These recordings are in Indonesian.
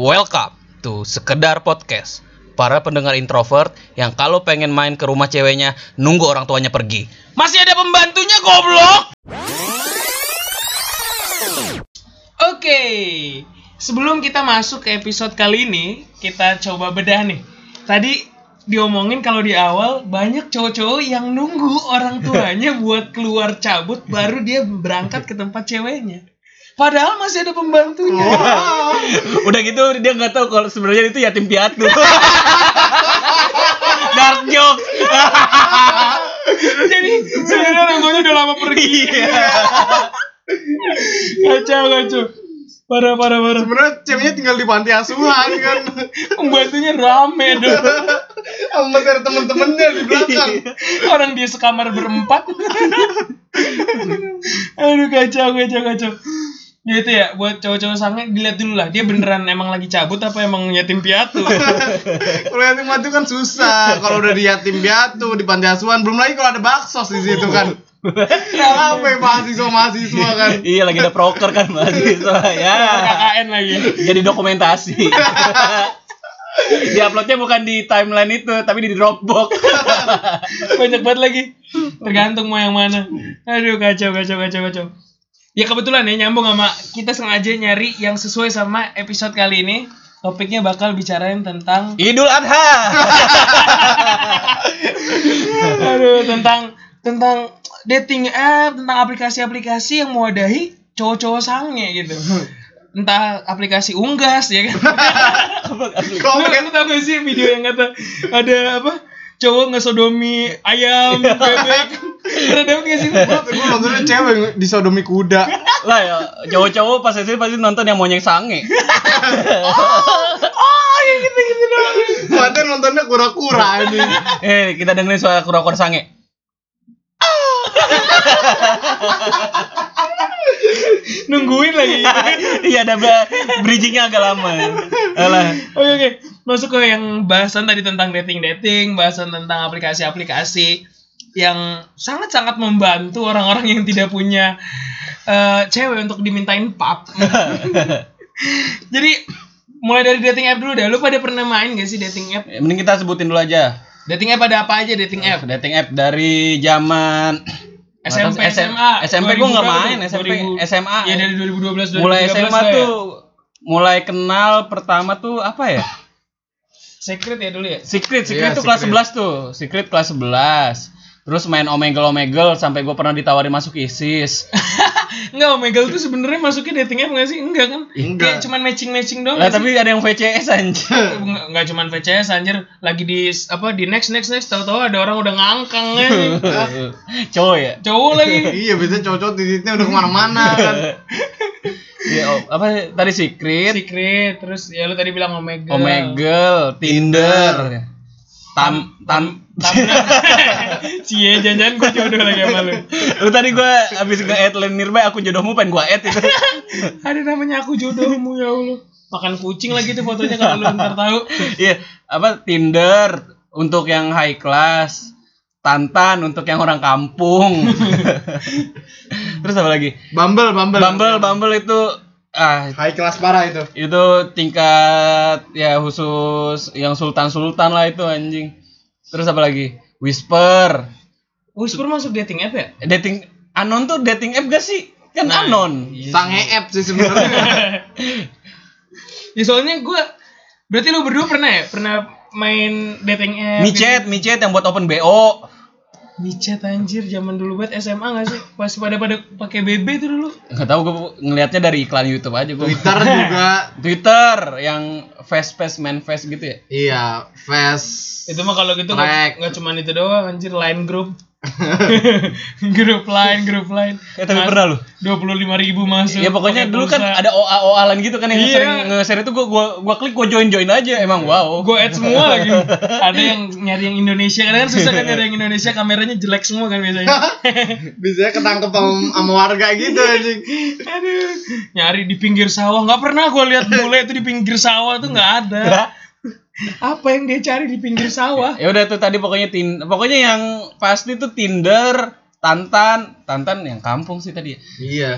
Welcome to Sekedar Podcast. Para pendengar introvert yang kalau pengen main ke rumah ceweknya nunggu orang tuanya pergi. Masih ada pembantunya goblok. Oke, sebelum kita masuk ke episode kali ini, kita coba bedah nih. Tadi diomongin kalau di awal banyak cowok-cowok yang nunggu orang tuanya buat keluar cabut baru dia berangkat ke tempat ceweknya. Padahal masih ada pembantunya. Udah gitu dia nggak tahu kalau sebenarnya itu yatim piatu. Dark joke. Jadi sebenarnya orang tuanya udah lama pergi. kacau, kacau. Parah, parah, parah. Sebenarnya ceweknya tinggal di panti asuhan kan. Pembantunya rame dong. Sama ada temen-temennya di belakang. Orang dia sekamar berempat. Aduh kacau kacau kacau. Ya itu ya buat cowok-cowok sange dilihat dulu lah dia beneran emang lagi cabut apa emang yatim piatu. Kalau yatim piatu kan susah. Kalau udah di yatim piatu di panti asuhan belum lagi kalau ada baksos di situ kan. Ya apa mahasiswa mahasiswa kan. iya lagi ada proker kan mahasiswa ya. KKN lagi. Jadi dokumentasi. di uploadnya bukan di timeline itu tapi di Dropbox. Banyak banget lagi. Tergantung mau yang mana. Aduh kacau kacau kacau kacau. Ya kebetulan ya nyambung sama kita sengaja nyari yang sesuai sama episode kali ini. Topiknya bakal bicarain tentang Idul Adha. aduh tentang tentang dating app, tentang aplikasi-aplikasi yang mewadahi cowok-cowok sange gitu. Entah aplikasi unggas ya kan. lu, lu tau gak sih video yang kata ada apa? Cowok ngesodomi ayam, bebek. Pernah dapet gak sih? Gue nontonnya cewek disodomi kuda. lah ya cowok-cowok pas SD pasti nonton yang monyet sange. Oh, ya gitu-gitu doang. Padahal nontonnya kura-kura ini. eh kita dengerin suara kura-kura sange. Nungguin lagi. Iya ada bridgingnya agak lama. Alah. Oke oke, masuk ke yang bahasan tadi tentang dating dating, bahasan tentang aplikasi-aplikasi yang sangat-sangat membantu orang-orang yang tidak punya eh, cewek untuk dimintain pap. Jadi mulai dari dating app dulu dah. Lu pada pernah main gak sih dating app? Mending kita sebutin dulu aja. Dating app ada apa aja dating app? Dating app dari zaman SMP, SM SMA. SMP gua nggak 2000 main, tuh? SMP 2000. SMA. Ya dari 2012 2013 mulai SMA lah ya. tuh mulai kenal pertama tuh apa ya? Secret ya dulu ya. Secret, Secret Iya, tuh kelas Secret. 11 tuh. Secret kelas 11. Terus main Omegle Omegle sampai gue pernah ditawari masuk ISIS. Enggak, Omegle tuh sebenarnya masuknya dating app nggak sih? Enggak kan? Enggak. Kayak cuman matching-matching doang. lah tapi ada yang VCS anjir. nggak nggak cuman VCS anjir lagi di apa di next next next tahu-tahu ada orang udah ngangkang ya Cowok ya? cowok lagi Iya biasanya cowok-cowok titiknya udah ke mana-mana kan. Iya, oh, apa tadi Secret, secret terus ya lu tadi bilang Omegle Omegle, Tinder, Tam Tam cie jangan gue jodoh lagi sama lu Lu tadi gua abis nge-add Len Nirba aku jodohmu pengen gua add itu. ada namanya aku jodohmu ya Allah makan kucing lagi tuh fotonya kalau lu ntar tahu Iya, apa Tinder untuk yang high class, Tantan untuk yang orang kampung. Terus apa lagi? Bumble, Bumble. Bumble, Bumble itu ah High kelas parah itu. itu tingkat ya khusus yang sultan-sultan lah itu anjing. Terus apa lagi? Whisper. Whisper masuk dating app ya Dating anon tuh dating app gak sih? Kan Nah, anon. iya. Sange app sih sebenarnya. ya soalnya gue berarti lu berdua pernah ya pernah main dating app Micet, micet yang buat open BO. Micet anjir zaman dulu banget SMA gak sih? Pas pada pada pakai BB tuh dulu. Nggak tahu gue ngelihatnya dari iklan YouTube aja gue. Twitter juga. Twitter yang face face man face gitu ya. Iya, Fast. Itu mah kalau gitu nggak nggak cuman itu doang anjir line group. grup lain, grup lain. Eh tapi pernah lu? Dua puluh lima ribu masuk. Ya pokoknya dulu kan ada OA OA-an gitu kan yang Iya. sering nge-share itu gua gua gua klik gua join join aja emang wow. Gue add semua lagi. Ada yang nyari yang Indonesia, kan susah kan nyari yang Indonesia, kameranya jelek semua kan biasanya. Biasanya ketangkep sama, sama warga gitu anjing. Aduh, nyari di pinggir sawah. Nggak pernah gue lihat bule itu di pinggir sawah tuh nggak ada. Apa yang dia cari di pinggir sawah? Ya udah tuh tadi pokoknya tin pokoknya yang pasti tuh Tinder, Tantan, Tantan yang kampung sih tadi ya. Iya.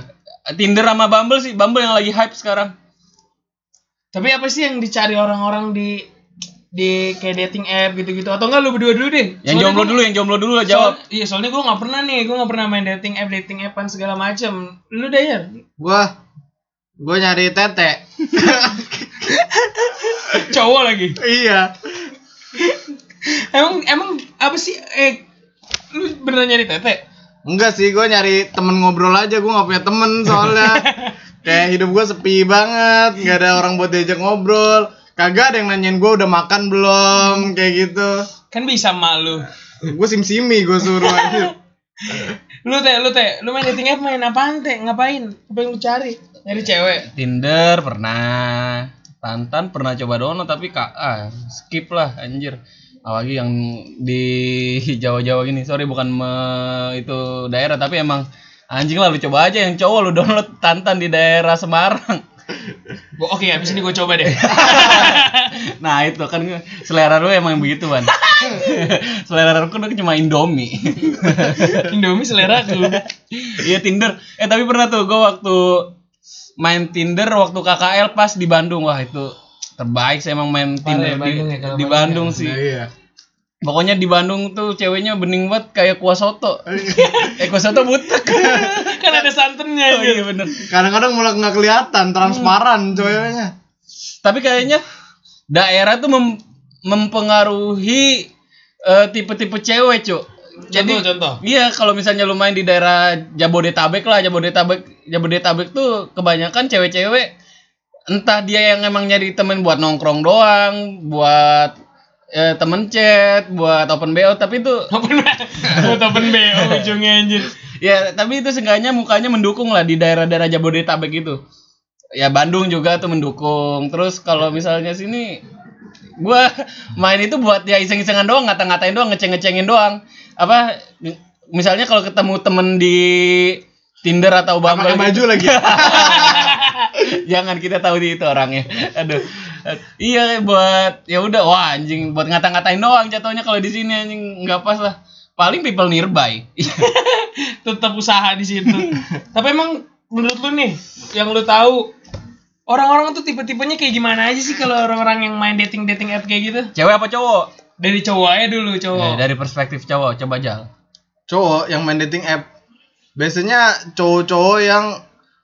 Tinder sama Bumble sih, Bumble yang lagi hype sekarang. Tapi apa sih yang dicari orang-orang di di kayak dating app gitu-gitu atau enggak lu berdua dulu deh Yang Soalnya jomblo gua- dulu, yang jomblo dulu lah jawab. soal- iya soalnya gue nggak pernah nih gue nggak pernah main dating app dating appan segala macam lu deh ya Gua gua nyari tete. cowok lagi iya. emang emang apa sih eh lu beneran nyari tete Enggak sih, gue nyari temen ngobrol aja. Gue nggak punya temen soalnya. Kayak hidup gue sepi banget, nggak ada orang buat diajak ngobrol. Kagak ada yang nanyain gue udah makan belum, kayak gitu. kan bisa mak lu Gue sim-simi gue suruh aja. lu teh lu teh lu main dating app main apaan teh ngapain apa yang lu cari nyari cewek Tinder pernah, Tantan pernah coba download tapi kak ah, skip lah anjir. Apalagi yang di Jawa-Jawa gini. Sorry bukan me- itu daerah tapi emang anjing lah lu coba aja yang cowok lu download Tantan di daerah Semarang. Oke habis ini gue coba deh nah itu kan selera lu emang begitu kan. selera lu kan cuma Indomie. Indomie selera lu Iya Tinder. Eh tapi pernah tuh gue waktu main Tinder waktu KKL pas di Bandung wah itu terbaik sih emang main Tinder di, Bandung ya, kalau di Bandung Bandung ya. sih. Nah, iya. Pokoknya di Bandung tuh ceweknya bening banget kayak kuah soto. eh kuah soto butek. kan ada santannya oh, gitu iya bener. Kadang-kadang malah nggak kelihatan, transparan ceweknya. Tapi kayaknya daerah tuh mem- mempengaruhi eh, tipe-tipe cewek, Cuk. Jadi Contoh. Iya, kalau misalnya lu main di daerah Jabodetabek lah, Jabodetabek Jabodetabek tuh kebanyakan cewek-cewek entah dia yang emang nyari temen buat nongkrong doang, buat eh, temen chat, buat open BO, tapi itu open buat open BO ujungnya anjir ya tapi itu seenggaknya mukanya mendukung lah di daerah-daerah Jabodetabek gitu. Ya Bandung juga tuh mendukung. Terus kalau misalnya sini gua main itu buat ya iseng-isengan doang, ngata-ngatain doang, ngeceng-ngecengin doang. Apa misalnya kalau ketemu temen di Tinder atau Bumble gitu, baju lagi. jangan kita tahu di itu orangnya. Aduh. Iya buat ya udah wah anjing buat ngata-ngatain doang jatuhnya kalau di sini anjing nggak pas lah. Paling people nearby. tetap usaha di situ tapi emang menurut lu nih yang lu tahu orang-orang tuh tipe-tipenya kayak gimana aja sih kalau orang-orang yang main dating dating app kayak gitu Cewek apa cowok? dari cowok aja dulu cowok Eh, dari perspektif cowok coba aja. cowok yang main dating app biasanya cowok-cowok yang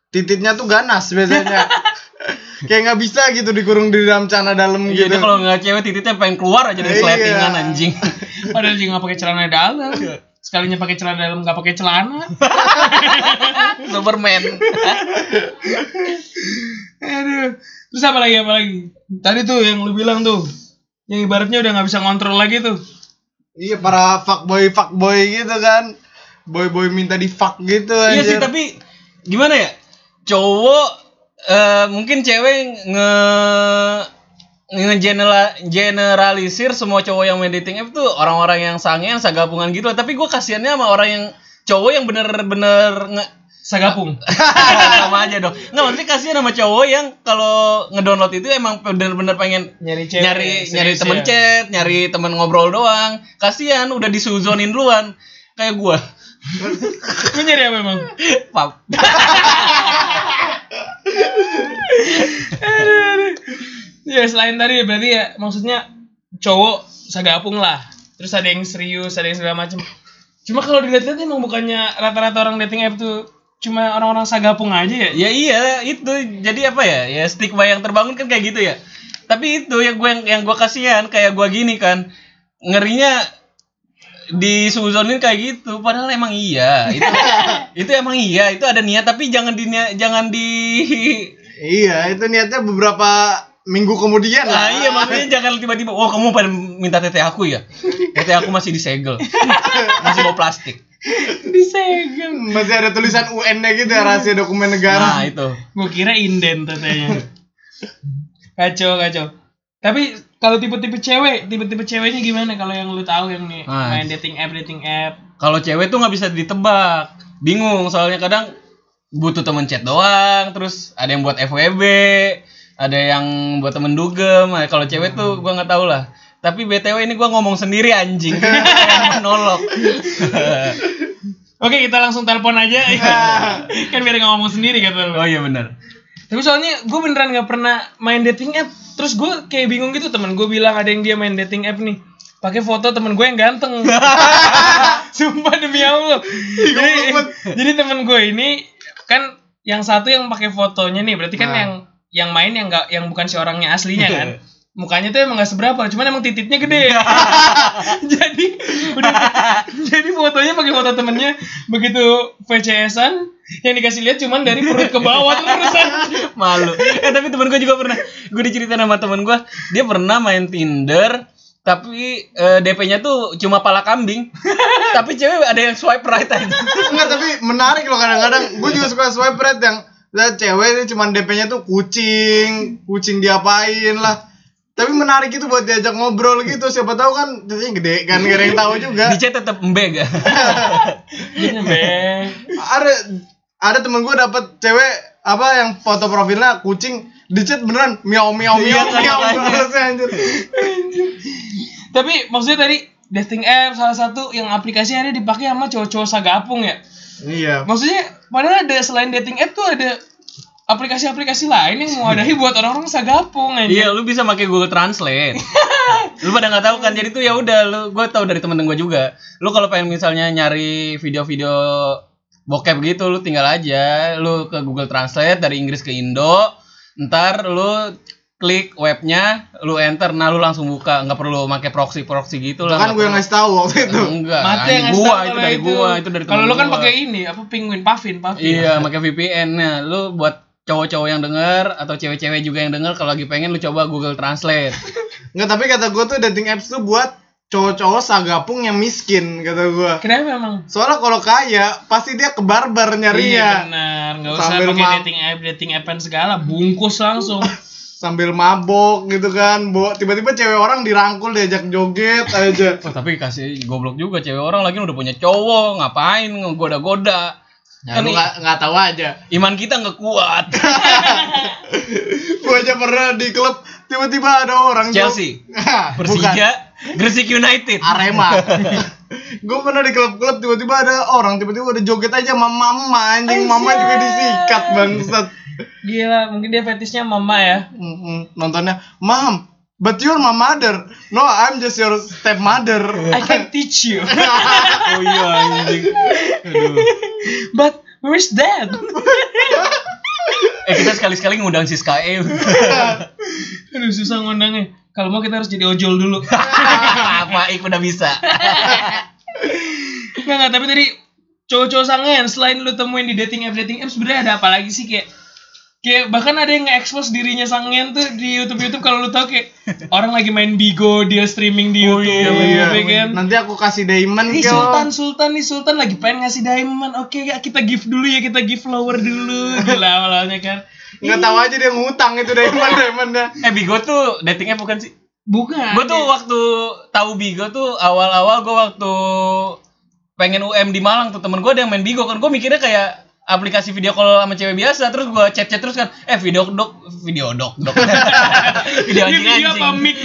titiknya tuh ganas biasanya kayak nggak bisa gitu dikurung di dalam celana dalam Iya gitu kalau nggak cewek tititnya pengen keluar aja dari Iya. sletingan anjing. padahal dia nggak pakai celana dalam sekalinya pakai celana dalam nggak pakai celana Superman. Aduh terus apa lagi apa lagi tadi tuh yang lu bilang tuh yang ibaratnya udah nggak bisa ngontrol lagi tuh iya para fuckboy fuckboy gitu kan boy boy minta di fuck gitu iya anjir. sih tapi gimana ya? Cowok eh, mungkin cewek nge generalisir semua cowok yang main dating app tuh orang-orang yang sangean sagapungan gitu lah. tapi gue kasihannya sama orang yang cowok yang bener-bener nge sagapung. Sama aja dong. Nggak maksudnya kasihan sama cowok yang kalau ngedownload itu emang bener-bener pengen nyari cewek nyari serius nyari temen ya. chat nyari temen ngobrol doang. Kasihan udah disuzonin duluan. Kayak gua. Lu nyari apa emang? Pap. Ya selain tadi berarti ya maksudnya cowok sagapung lah. Terus ada yang serius, ada yang segala macam. Cuma kalau dilihat-lihat emang bukannya rata-rata orang dating app tuh cuma orang-orang sagapung aja ya? ya iya itu. Jadi apa ya? Ya stigma yang terbangun kan kayak gitu ya. Tapi itu yang gue yang, yang gue kasihan kayak gua gini kan. Ngerinya disuzonin kayak gitu padahal emang iya. Itu itu emang iya itu ada niat. Tapi jangan di jangan di iya itu niatnya beberapa minggu kemudian Nah lah iya maksudnya jangan tiba-tiba, oh kamu pada minta teteh aku ya? Teteh aku masih disegel, masih bawa plastik. Disegel. masih ada tulisan UN-nya gitu ya rahasia dokumen Nah negara itu. Gue kira inden tetenya. kacau, kacau. Tapi kalau tipe-tipe cewek, tipe-tipe ceweknya gimana kalau yang lu tahu yang nih Nah. main dating app, dating app. Kalau cewek tuh nggak bisa ditebak, bingung soalnya kadang butuh temen chat doang, terus ada yang buat FWB, ada yang buat temen dugem. Nah, kalau cewek tuh gua nggak tahu lah. Tapi btw ini gua ngomong sendiri anjing, monolog. Oke, kita langsung telepon aja. kan biar nggak ngomong sendiri kata lu. oh iya benar. Tapi soalnya gue beneran gak pernah main dating app. Terus gue kayak bingung gitu temen gue bilang ada yang dia main dating app nih. Pakai foto temen gue yang ganteng. Sumpah demi Allah. jadi, jadi temen gue ini kan yang satu yang pakai fotonya nih berarti kan Nah. yang yang main yang nggak yang bukan si orangnya aslinya kan. Mukanya tuh emang gak seberapa, cuman emang titiknya gede. jadi udah jadi fotonya pakai foto temennya begitu VCS-an yang dikasih lihat cuman dari perut ke bawah terusan. malu eh tapi temen gue juga pernah gue diceritain sama temen gue dia pernah main Tinder tapi eh, DP-nya tuh cuma pala kambing tapi cewek ada yang swipe right aja Enggak, tapi menarik loh kadang-kadang. Gue juga suka swipe right yang lihat cewek ini cuman DP-nya tuh kucing, kucing diapain lah. Tapi menarik itu buat diajak ngobrol gitu. Siapa tahu kan titiknya gede kan, gak ada yang tahu juga. di chat tetap embeg Iya, Bang. ada ada temen gue dapet cewek apa yang foto profilnya kucing di chat beneran miau miau Iya, miau miau anjir. Tapi maksudnya tadi dating app salah satu yang aplikasi ada dipakai sama cowok-cowok sagapung ya. Iya. Maksudnya padahal ada selain dating app tuh ada aplikasi-aplikasi lain yang mewadahi buat orang-orang sagapung aja. iya lu bisa pakai Google Translate lu pada nggak tahu kan jadi tuh ya udah lu gue tahu dari temen-temen gue juga lu kalau pengen misalnya nyari video-video bokep gitu lu tinggal aja lu ke Google Translate dari Inggris ke Indo ntar lu klik webnya lu enter nah lu langsung buka nggak perlu pakai proxy proxy gitu Itu lah kan nggak gue yang ngasih tahu waktu itu. enggak anjing, yang ngasih gua tahu itu dari gua itu dari Kalau lu kan gua. pakai ini apa penguin Pavin, Pavin. Iya, pakai VPN. Nah, lu buat cowok-cowok yang denger atau cewek-cewek juga yang denger kalau lagi pengen lu coba Google Translate. Enggak, tapi kata gue tuh dating apps tuh buat cowok-cowok sagapung yang miskin kata gue. Kenapa emang? Soalnya kalau kaya pasti dia ke barbar Iya nyarinya. benar, nggak usah pakai dating app, dating appan segala, bungkus langsung. Sambil mabok gitu kan. Bo tiba-tiba cewek orang dirangkul diajak joget aja. Oh, tapi kasih goblok juga cewek orang lagi udah punya cowok, ngapain ngegoda-goda. Ya, Kan lu nggak nggak tahu aja. iman kita nggak kuat. Gue aja pernah di klub tiba-tiba ada orang Chelsea. Persija, Gresik United. Arema. gue pernah di klub-klub tiba-tiba ada orang tiba-tiba udah joget aja sama mama anjing mama juga disikat bangsat. Gila, mungkin dia fetishnya mama ya. Nontonnya, "Mom, but you're my mother. No, I'm just your stepmother." I can teach you. Oh iya anjing. Aduh. But where's dad? Eh kita sekali-sekali ngundang si Sky. Aduh susah ngundangnya. Kalau mau kita harus jadi ojol dulu. Maik udah bisa. Enggak enggak, tapi tadi cowok-cowok sangen selain lu temuin di dating app dating app sebenarnya ada apa lagi sih kayak kayak bahkan ada yang nge-expose dirinya sangen tuh di YouTube YouTube kalau lu tahu kayak orang lagi main Bigo dia streaming di Oh, YouTube iya, ya kan. Nanti aku kasih diamond Nih. Sultan Sultan nih Sultan lagi pengen ngasih diamond. Oke ya kita give dulu ya kita give flower dulu. Gila awalnya kan. Nggak tahu aja dia ngutang itu diamond diamondnya. Eh Bigo tuh datingnya bukan sih? Bukan. gue tuh waktu tahu Bigo tuh awal-awal gue waktu pengen UM di Malang tuh temen gue ada yang main Bigo kan gue mikirnya kayak aplikasi video call sama cewek biasa terus gue chat chat terus kan eh video dok video dok dok video anjing video anjing apa mic?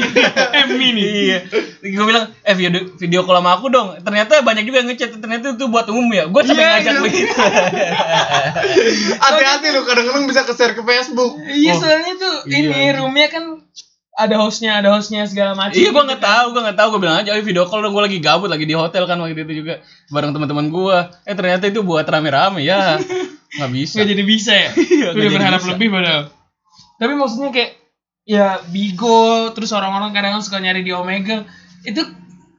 Eh mini. iya gue bilang eh video video call sama aku dong ternyata banyak juga yang ngechat ternyata itu buat umum ya gue sampai Iya, ngajak iya. begitu Hati-hati lu kadang-kadang bisa ke-share ke Facebook. Iya Oh. soalnya tuh Iya, ini roomnya kan ada hostnya ada hostnya segala macam. Iya, gue nggak tahu, gue nggak tahu. Gue bilang aja, oh video call dong. Gue lagi gabut, lagi di hotel kan waktu itu juga bareng teman-teman gue. Eh ternyata itu buat rame-rame ya, nggak bisa. Nggak jadi bisa ya. Iya, nggak Udah jadi berharap bisa. lebih padahal. Tapi maksudnya kayak ya Bigo terus orang-orang kadang suka nyari di Omega itu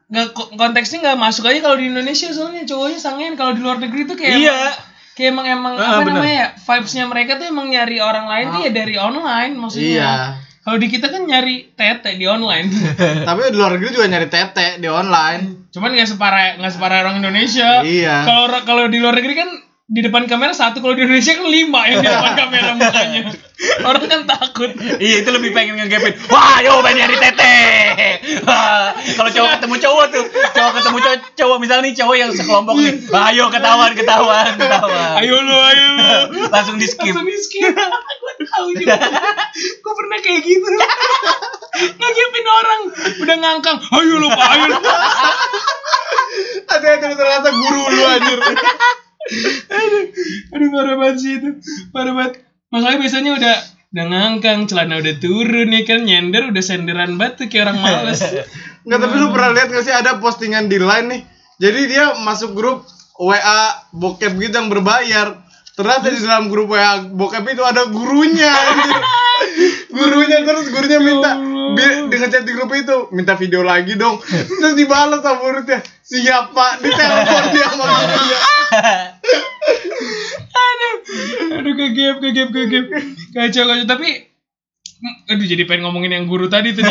nggak ko- konteksnya nggak masuk aja kalau di Indonesia soalnya cowoknya sangen kalau di luar negeri tuh kayak Iya. emang- kayak emang emang Ah, apa bener. namanya ya vibesnya mereka tuh emang nyari orang lain tuh ya dari online maksudnya Iya. Kalau di kita kan nyari tete di online Tapi di luar negeri juga nyari tete di online. cuman nggak separah nggak separah orang Indonesia Iya. kalau kalau di luar negeri kan di depan kamera satu kalau di Indonesia kan lima yang di depan kamera mukanya orang kan takut Iya itu lebih pengen ngegepin. Wah, yo pengen nyari tete. Wah, Kalau cowok ketemu cowok tuh, cowok ketemu cowok, cowok misalnya nih cowok yang sekelompok nih. Wah, ayo ketahuan, ketahuan, ketahuan. ayo lu ayo lu Langsung di skip. langsung di skip gue tahu juga gue pernah kayak gitu ngegepin orang udah ngangkang ayo lu pak ayo lu Pak." Hati-hati lu ternyata guru lu anjir. Aduh parah banget sih itu parah banget masalahnya biasanya udah udah ngangkang celana udah turun ya kan nyender udah senderan batu kayak orang males Enggak, tapi lu pernah lihat gak sih ada postingan di line nih. Jadi dia masuk grup WA bokep gitu yang berbayar. Ternyata di dalam grup WA bokep itu ada gurunya. anjir. gurunya terus gurunya minta bi- dengan chat di grup itu minta video lagi dong. Terus dibalas sama muridnya. Siap pak, ditelepon dia sama gurunya. aduh aduh kegep kegep kegep kacau kacau tapi mm, aduh jadi pengen ngomongin yang guru tadi tuh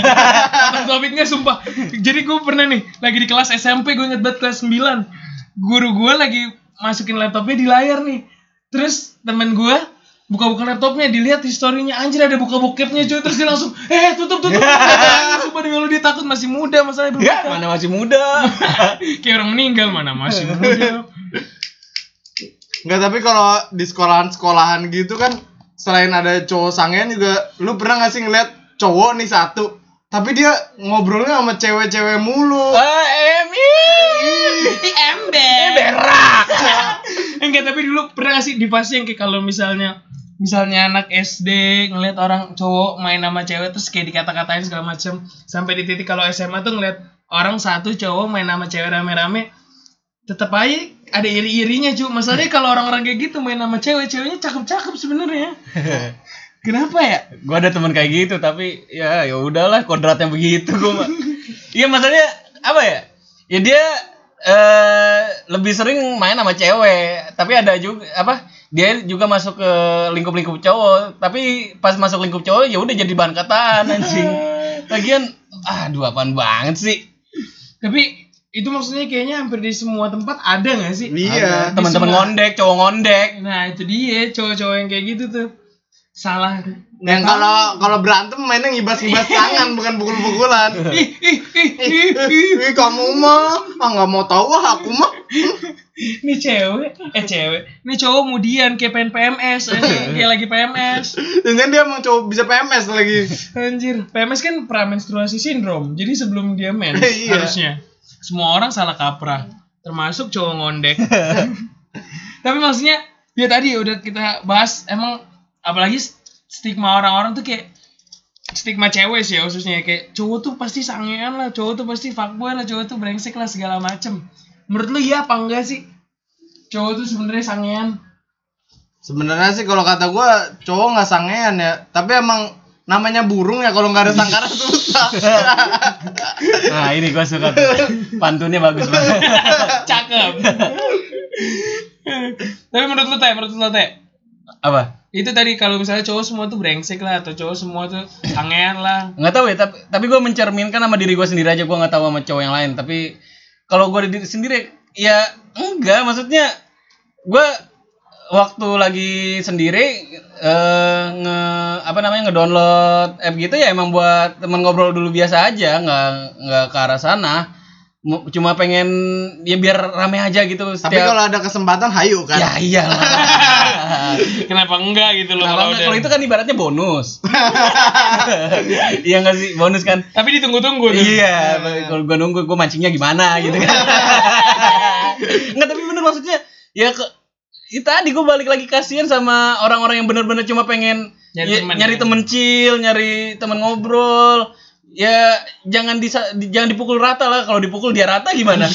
topiknya sumpah jadi gue pernah nih lagi di kelas SMP gue inget banget kelas 9 guru gue lagi masukin laptopnya di layar nih terus temen gue buka-buka laptopnya dilihat historinya anjir ada buka bokepnya cuy terus dia langsung eh tutup tutup sumpah demi lu dia takut masih muda masalahnya belum Ya, mana masih muda. kayak orang meninggal mana masih muda Enggak, tapi kalau di sekolahan-sekolahan gitu kan selain ada cowok sangean juga lu pernah gak sih ngeliat cowok nih satu tapi dia ngobrolnya sama cewek-cewek mulu. Ah, Emi. ember Berak. enggak tapi dulu pernah gak sih di fase yang kayak kalau misalnya misalnya anak SD ngeliat orang cowok main sama cewek terus kayak dikata-katain segala macam sampai di titik kalau SMA tuh ngeliat orang satu cowok main sama cewek rame-rame tetap aja ada iri-irinya cu masalahnya kalau orang-orang kayak gitu main sama cewek ceweknya cakep-cakep sebenarnya kenapa ya gua ada teman kayak gitu tapi ya ya udahlah kodratnya begitu gua. Iya maksudnya apa ya? Ya dia eh lebih sering main sama cewek, tapi ada juga apa? Dia juga masuk ke lingkup-lingkup cowok, tapi pas masuk lingkup cowok ya udah jadi bahan kataan anjing. Lagian aduh apaan banget sih? tapi itu maksudnya kayaknya hampir di semua tempat ada gak sih Iya. Teman-teman semua- ngondek, cowok ngondek. Nah itu dia cowok-cowok yang kayak gitu tuh salah. Yang kalau kalau berantem mainnya ngibas-ngibas tangan bukan pukul-pukulan. ih ih ih ih kamu mah ah nggak mau tahu ah aku mah. Ini cewek, eh cewek, ini cowok kemudian kayak pengen PMS, eh, kayak lagi PMS. Dan kan dia emang cowok bisa PMS lagi. Anjir, PMS kan pramenstruasi sindrom. Jadi sebelum dia mens Iya. harusnya. Semua orang salah kaprah, termasuk cowok ngondek. Tapi maksudnya ya tadi udah kita bahas emang apalagi stigma orang-orang tuh kayak stigma cewek sih ya khususnya kayak cowok tuh pasti sangean lah, cowok tuh pasti fuckboy lah, cowok tuh brengsek lah segala macem. Menurut lu iya apa enggak sih? Cowok tuh sebenarnya sangean. Sebenarnya sih kalau kata gua cowok nggak sangean ya, tapi emang namanya burung ya kalau nggak ada sangkara susah. Nah, ini gua suka tuh. Pantunnya bagus banget. Cakep. Tapi menurut lu teh, menurut lu teh, Apa? Itu tadi kalau misalnya cowok semua tuh brengsek lah atau cowok semua tuh sangean lah. nggak tahu ya tapi tapi gue mencerminkan sama diri gue sendiri aja gue nggak tahu sama cowok yang lain tapi kalau gue diri sendiri ya enggak maksudnya gue waktu lagi sendiri eh nge apa namanya ngedownload app gitu ya emang buat temen ngobrol dulu biasa aja nggak nggak ke arah sana cuma pengen ya biar rame aja gitu tapi setiap kalau ada kesempatan hayu kan. ya iyalah Kenapa enggak gitu loh Kenapa kalau enggak? udah. kalau itu kan ibaratnya bonus iya nggak sih bonus kan Tapi ditunggu-tunggu tuh. Iya, kalau gua nunggu gua mancingnya gimana gitu kan. Enggak tapi bener maksudnya ya ke itu tadi gue balik lagi kasihan sama orang-orang yang bener-bener cuma pengen Nyari ya, temen, nyari ya. temen chill, nyari temen ngobrol. Ya jangan disa, di- jangan dipukul rata lah. Kalau dipukul dia rata gimana?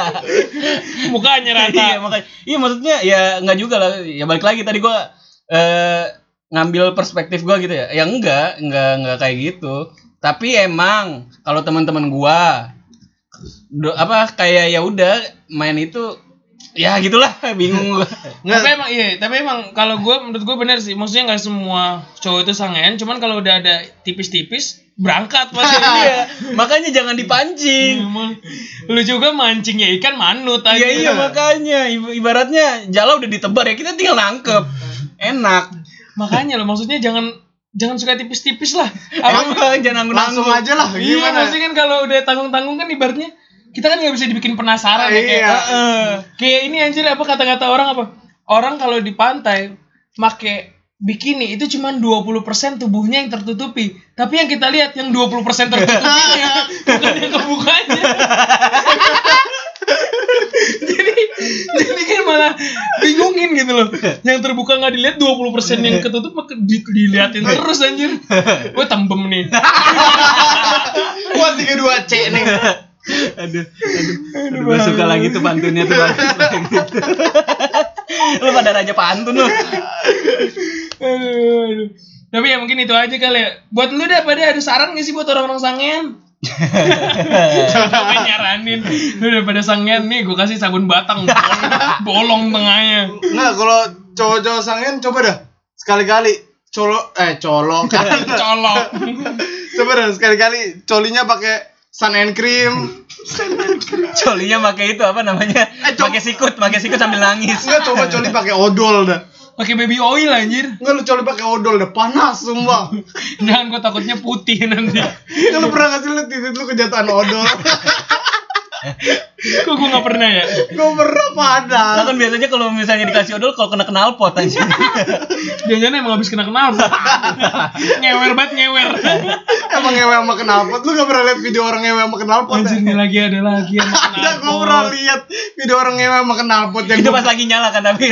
Mukanya rata. iya makanya. Iya maksudnya ya nggak juga lah. Ya balik lagi tadi gua eh, ngambil perspektif gua gitu ya. Ya enggak, enggak enggak kayak gitu. Tapi emang kalau teman-teman gua do- apa kayak ya udah main itu ya gitulah bingung gua. Nggak, Tapi emang iya, tapi emang kalau gue menurut gue benar sih. Maksudnya nggak semua cowok itu sangean, cuman kalau udah ada tipis-tipis berangkat pasti. Iya, makanya jangan dipancing. Emang. Lu juga mancingnya ikan manut aja. Iya iya makanya Ib- ibaratnya jala udah ditebar ya kita tinggal nangkep. Enak. Makanya lo maksudnya jangan jangan suka tipis-tipis lah. Emang Apa- jangan langsung nanggung aja lah Iya, gimana? maksudnya kan kalau udah tanggung-tanggung kan ibaratnya kita kan nggak bisa dibikin penasaran ya kayak Iya. "Heeh." kayak ini anjir apa kata-kata orang apa? Orang kalau di pantai make bikini itu cuma 20% tubuhnya yang tertutupi. Tapi yang kita lihat yang 20% tertutupinya bukan yang kebukanya. jadi jadi kan malah bingungin gitu loh. Yang terbuka nggak dilihat 20% yang ketutup di, diliatin terus anjir. Gue tembem nih. Wah, 32 C nih. Aduh, aduh, aduh gue suka lagi tuh pantunnya tuh bagus gitu. lu pada raja pantun lu. Aduh, aduh. Tapi ya mungkin itu aja kali ya. Buat lu deh pada ada saran gak sih buat orang-orang sangen? Coba nyaranin Lu daripada sangen nih gue kasih sabun batang bolong, bolong tengahnya Nah, kalau cowok-cowok sangen coba dah sekali-kali colok eh colok kan. Colok coba dah sekali-kali colinya pakai sun and cream. Colinya pakai itu apa namanya? Eh, Pakai sikut, pakai sikut sambil nangis. Enggak coba coli pakai odol dah. pakai baby oil anjir Enggak lu coli pakai odol dah panas sumpah. Jangan gue takutnya putih nanti lu pernah kasih lihat titik lu kejatuhan odol. Kok gue gak pernah ya? Gua pernah Nah panas. kan biasanya kalau misalnya dikasih odol kalau kena knalpot aja. Jangan-jangan emang habis kena kenal Ngewer banget ngewer Emang ngewe sama knalpot lu gak pernah lihat video orang ngewe sama knalpot Anjir ya? nih lagi ada lagi yang Ada gua pernah lihat video orang ngewe sama knalpot yang itu gua- pas lagi nyala kan tapi.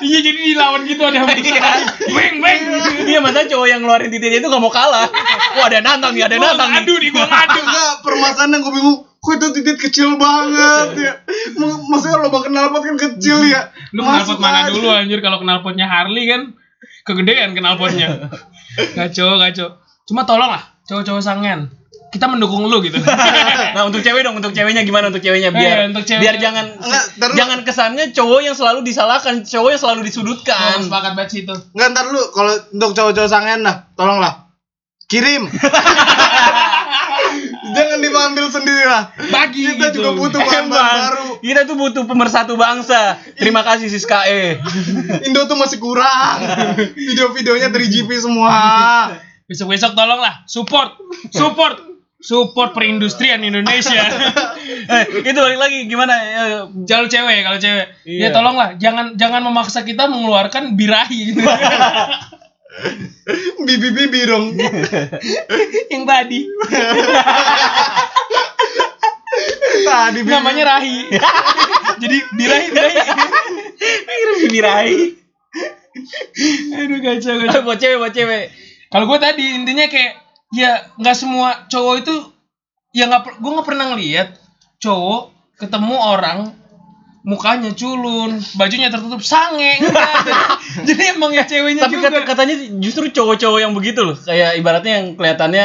Iya jadi dilawan gitu ada yang Iya. Beng beng Iya masa cowok yang ngeluarin titiknya itu gak mau kalah. Wah ada nantang nih, ada nantang nih. ngadu nih gue ngadu permasalahan yang gue bingung Kok itu titik kecil banget ya M- Maksudnya lubang knalpot kan kecil ya Lu Masuk knalpot mana aja. dulu anjir kalau knalpotnya Harley kan kegedean knalpotnya. Kacau kacau. Cuma tolong lah cowok-cowok sangen. Kita mendukung lu gitu. Nah untuk cewek dong, untuk ceweknya gimana untuk ceweknya biar Eh, untuk cewek- biar jangan terus- jangan kesannya cowok yang selalu disalahkan, cowok yang selalu disudutkan. sepakat banget situ. Enggak ntar lu kalau untuk cowok-cowok sangen lah Tolonglah Kirim Jangan diambil sendiri lah Bagi Kita gitu. juga butuh bahan-bahan Emang, baru kita tuh butuh pemersatu bangsa. Terima kasih Siskae. Indo tuh masih kurang Video-videonya 3GP semua Besok-besok tolong lah support, support, support perindustrian Indonesia. eh, itu balik lagi gimana? Eh, Kalau cewek, kalau cewek, Iya. ya tolonglah jangan jangan memaksa kita mengeluarkan birahi gitu. Bibi-bibi dong Yang tadi Tadi bibi. namanya rahi. Jadi birahi birahi. Akhirnya bibirahi. Aduh kacau kacau. buat cewek, buat cewek. Kalau gue tadi intinya kayak ya nggak semua cowok itu ya nggak gue nggak pernah ngeliat cowok ketemu orang mukanya culun, bajunya tertutup sange. Jadi emang ya ceweknya Tapi juga. kata, katanya justru cowok-cowok yang begitu loh, kayak ibaratnya yang kelihatannya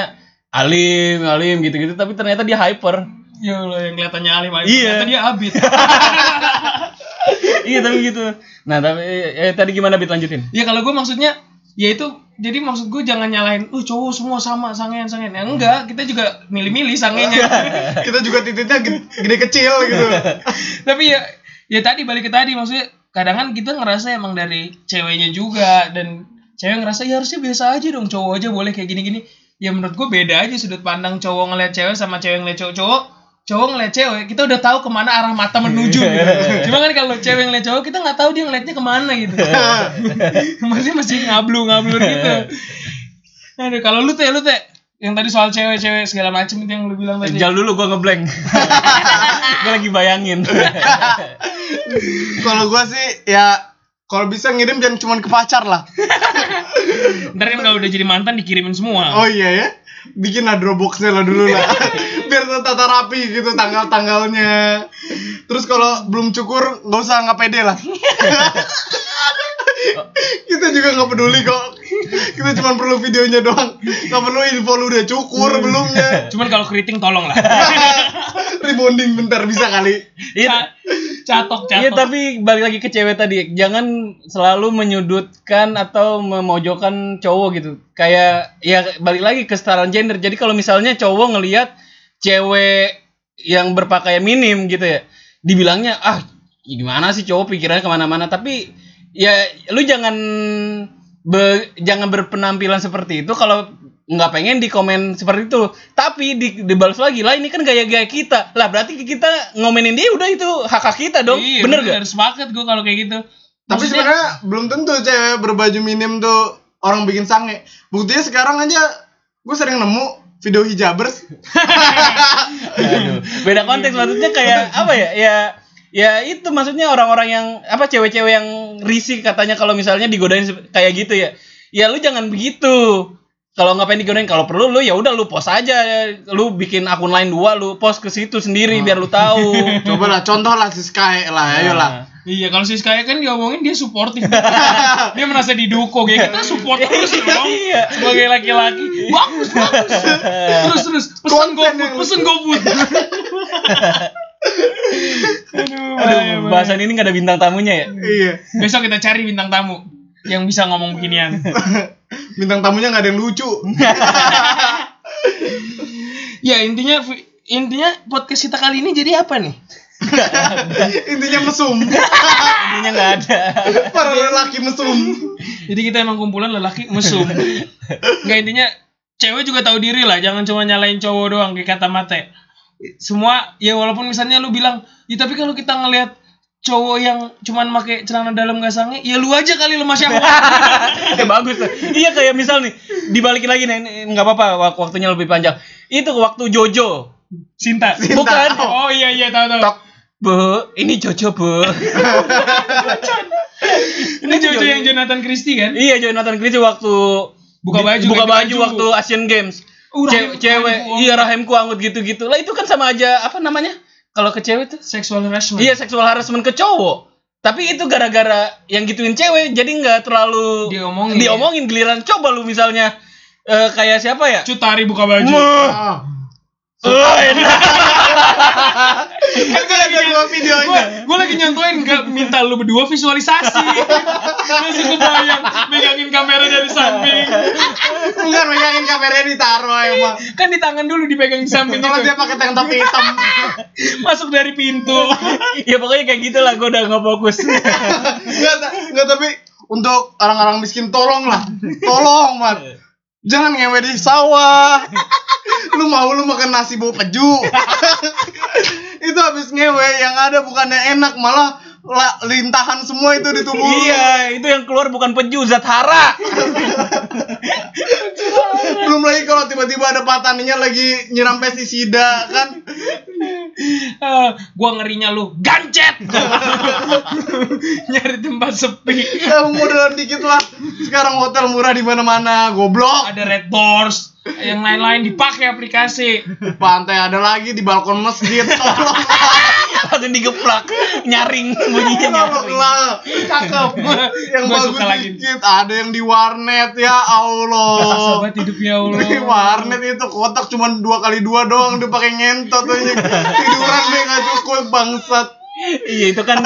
alim, alim gitu-gitu, tapi ternyata dia hyper. Ya Allah yang kelihatannya alim alim. Iya. Ternyata dia abid. iya tapi gitu. Nah tapi eh, tadi gimana bit lanjutin? ya kalau gue maksudnya ya itu jadi maksud gue jangan nyalain, uh cowok semua sama sangean sangean. Ya enggak, kita juga milih-milih sangenya. Kita juga titiknya gede, gede kecil gitu Tapi ya ya tadi balik ke tadi maksudnya kadang kan kita ngerasa emang dari ceweknya juga dan cewek ngerasa ya harusnya biasa aja dong cowok aja boleh kayak gini-gini. Ya menurut gue beda aja sudut pandang cowok ngeliat cewek sama cewek ngeliat cowok. Cowok cowok ngeliat cewek kita udah tahu ke mana arah mata menuju gitu. Cuma kan kalau cewek ngeliat cowok kita nggak tahu dia ngeliatnya ke mana gitu. masih masih ngablu ngablu gitu. Aduh kalau lu teh lu teh yang tadi soal cewek-cewek segala macem itu yang lu bilang tadi. Jal dulu gua ngeblank. gua lagi bayangin. Kalau gua sih ya kalau bisa ngirim jangan cuma ke pacar lah. Ntar kan kalau udah jadi mantan dikirimin semua. Oh iya ya. Bikin lah Dropbox-nya lah dulu lah. Biar tertata rapi gitu tanggal-tanggalnya. Terus kalau belum cukur nggak usah nggak pede lah. kita juga nggak peduli kok. Kita cuma perlu videonya doang. Nggak perlu info lu udah cukur belumnya. Cuman kalau keriting tolong lah. Rebonding bentar bisa kali. Iya. Ca- catok catok. Iya tapi balik lagi ke cewek tadi, jangan selalu menyudutkan atau memojokkan cowok gitu. Kayak ya balik lagi ke kesetaraan gender. Jadi kalau misalnya cowok ngelihat cewek yang berpakaian minim gitu ya, dibilangnya ah gimana sih cowok pikirannya ke mana-mana. Tapi ya lu jangan be- jangan berpenampilan seperti itu kalau nggak pengen di komen seperti itu tapi di dibalas lagi lah ini kan gaya-gaya kita lah berarti kita ngomenin dia udah itu hak hak kita dong Iya, bener gak Harus sepakat gue kalau kayak gitu. Tapi Maksudnya- sebenarnya belum tentu cewek berbaju minim tuh orang bikin sange. Buktinya sekarang aja gue sering nemu video hijabers. Aduh, beda konteks maksudnya kayak apa ya ya ya itu maksudnya orang-orang yang apa cewek-cewek yang risih katanya kalau misalnya digodain kayak gitu ya ya lu jangan begitu kalau ngapain digodain kalau perlu lu ya udah lu post aja lu bikin akun lain dua lu post ke situ sendiri biar lu tahu Coba lah contoh lah si Sky lah, ayo lah. Iya, kalau si Sky kan diomongin dia suportif. dia merasa didukung ya. Kita support terus dong. Iya. Sebagai laki-laki. Bagus, bagus. Terus terus pesan Konten GoFood, pesan GoFood. Aduh, Aduh, bahaya. bahasan ini gak ada bintang tamunya ya Iya. Besok kita cari bintang tamu yang bisa ngomong beginian. Bintang tamunya nggak ada yang lucu. ya, intinya intinya podcast kita kali ini jadi apa nih? Intinya mesum. intinya nggak ada Para lelaki mesum. Jadi kita emang kumpulan lelaki mesum. Enggak intinya cewek juga tahu diri lah, jangan cuma nyalain cowok doang kayak kata mate. Semua ya walaupun misalnya lu bilang, "Ya tapi kalau kita ngelihat cowok yang cuman pakai celana dalam gak sange, ya lu aja kali lemah syahwat." ya bagus tuh. iya kayak misal nih dibalikin lagi nih nggak apa-apa wak- waktunya lebih panjang itu waktu Jojo Cinta. bukan Oh iya iya tahu tahu. tok bu ini Jojo bu Ini Jojo yang Jonathan Christie kan? iya Jonathan Christie waktu Buka baju, buka baju baju. waktu Asian Games Uh, cewek rahimku iya rahimku anggut gitu-gitu lah itu kan sama aja apa namanya kalau ke cewek tuh Sexual harassment. iya seksual harassment ke cowok tapi itu gara-gara yang gituin cewek jadi nggak terlalu Diomongin. diomongin giliran coba lu misalnya eh, kayak siapa ya Cutari buka baju. Ah. Oh, enak. Kan gue ada dua videonya. Gue gue lagi nyontoin nggak minta lu berdua visualisasi. Masih kebayang megangin kamera dari samping. Enggak megangin kameranya ditaruh emang. Kan di tangan dulu dipegang di samping Kalau dia pakai tank top hitam. Masuk dari pintu. ya pokoknya kayak gitulah gue udah nggak fokus Enggak, ta- enggak tapi untuk orang-orang miskin tolong lah. Tolong, Mat. Jangan ngewe di sawah. Lu mau lu makan nasi bau peju. itu habis ngewe yang ada bukannya enak malah la- lintahan semua itu di tubuh iya itu yang keluar bukan peju zat hara Belum lagi kalau tiba-tiba ada pataninya lagi nyiram pestisida kan. Ah, gua ngerinya lu gancet. Nyari tempat sepi. Ya modelan dikit lah. Sekarang hotel murah di mana-mana, goblok. Ada red doors. Yang lain-lain dipakai aplikasi. Pantai ada lagi di balkon masjid. Tolong langsung digeplak nyaring bunyinya Tolong nyaring lah. Cakep. Yang Gua bagus suka lagi. dikit. Ada yang di warnet ya Allah. Sobat hidup ya Allah. Di warnet itu kotak cuma dua kali dua doang dia pakai ngentot aja. Tiduran deh nggak cukup bangsat. iya itu kan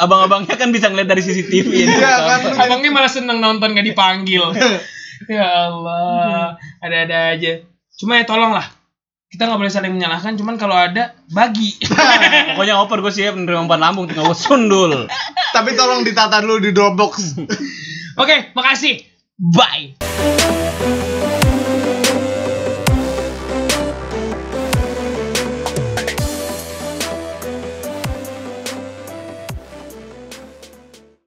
abang-abangnya kan bisa ngeliat dari CCTV ya Iya kan. Abangnya malah seneng nonton gak dipanggil. ya Allah, ada-ada aja. Cuma ya tolong lah. Kita nggak boleh saling menyalahkan, cuman kalau ada bagi. pokoknya oper gue siap menerima umpan lambung tinggal gue sundul Tapi tolong ditata dulu di Dropbox. Oke, makasih. bye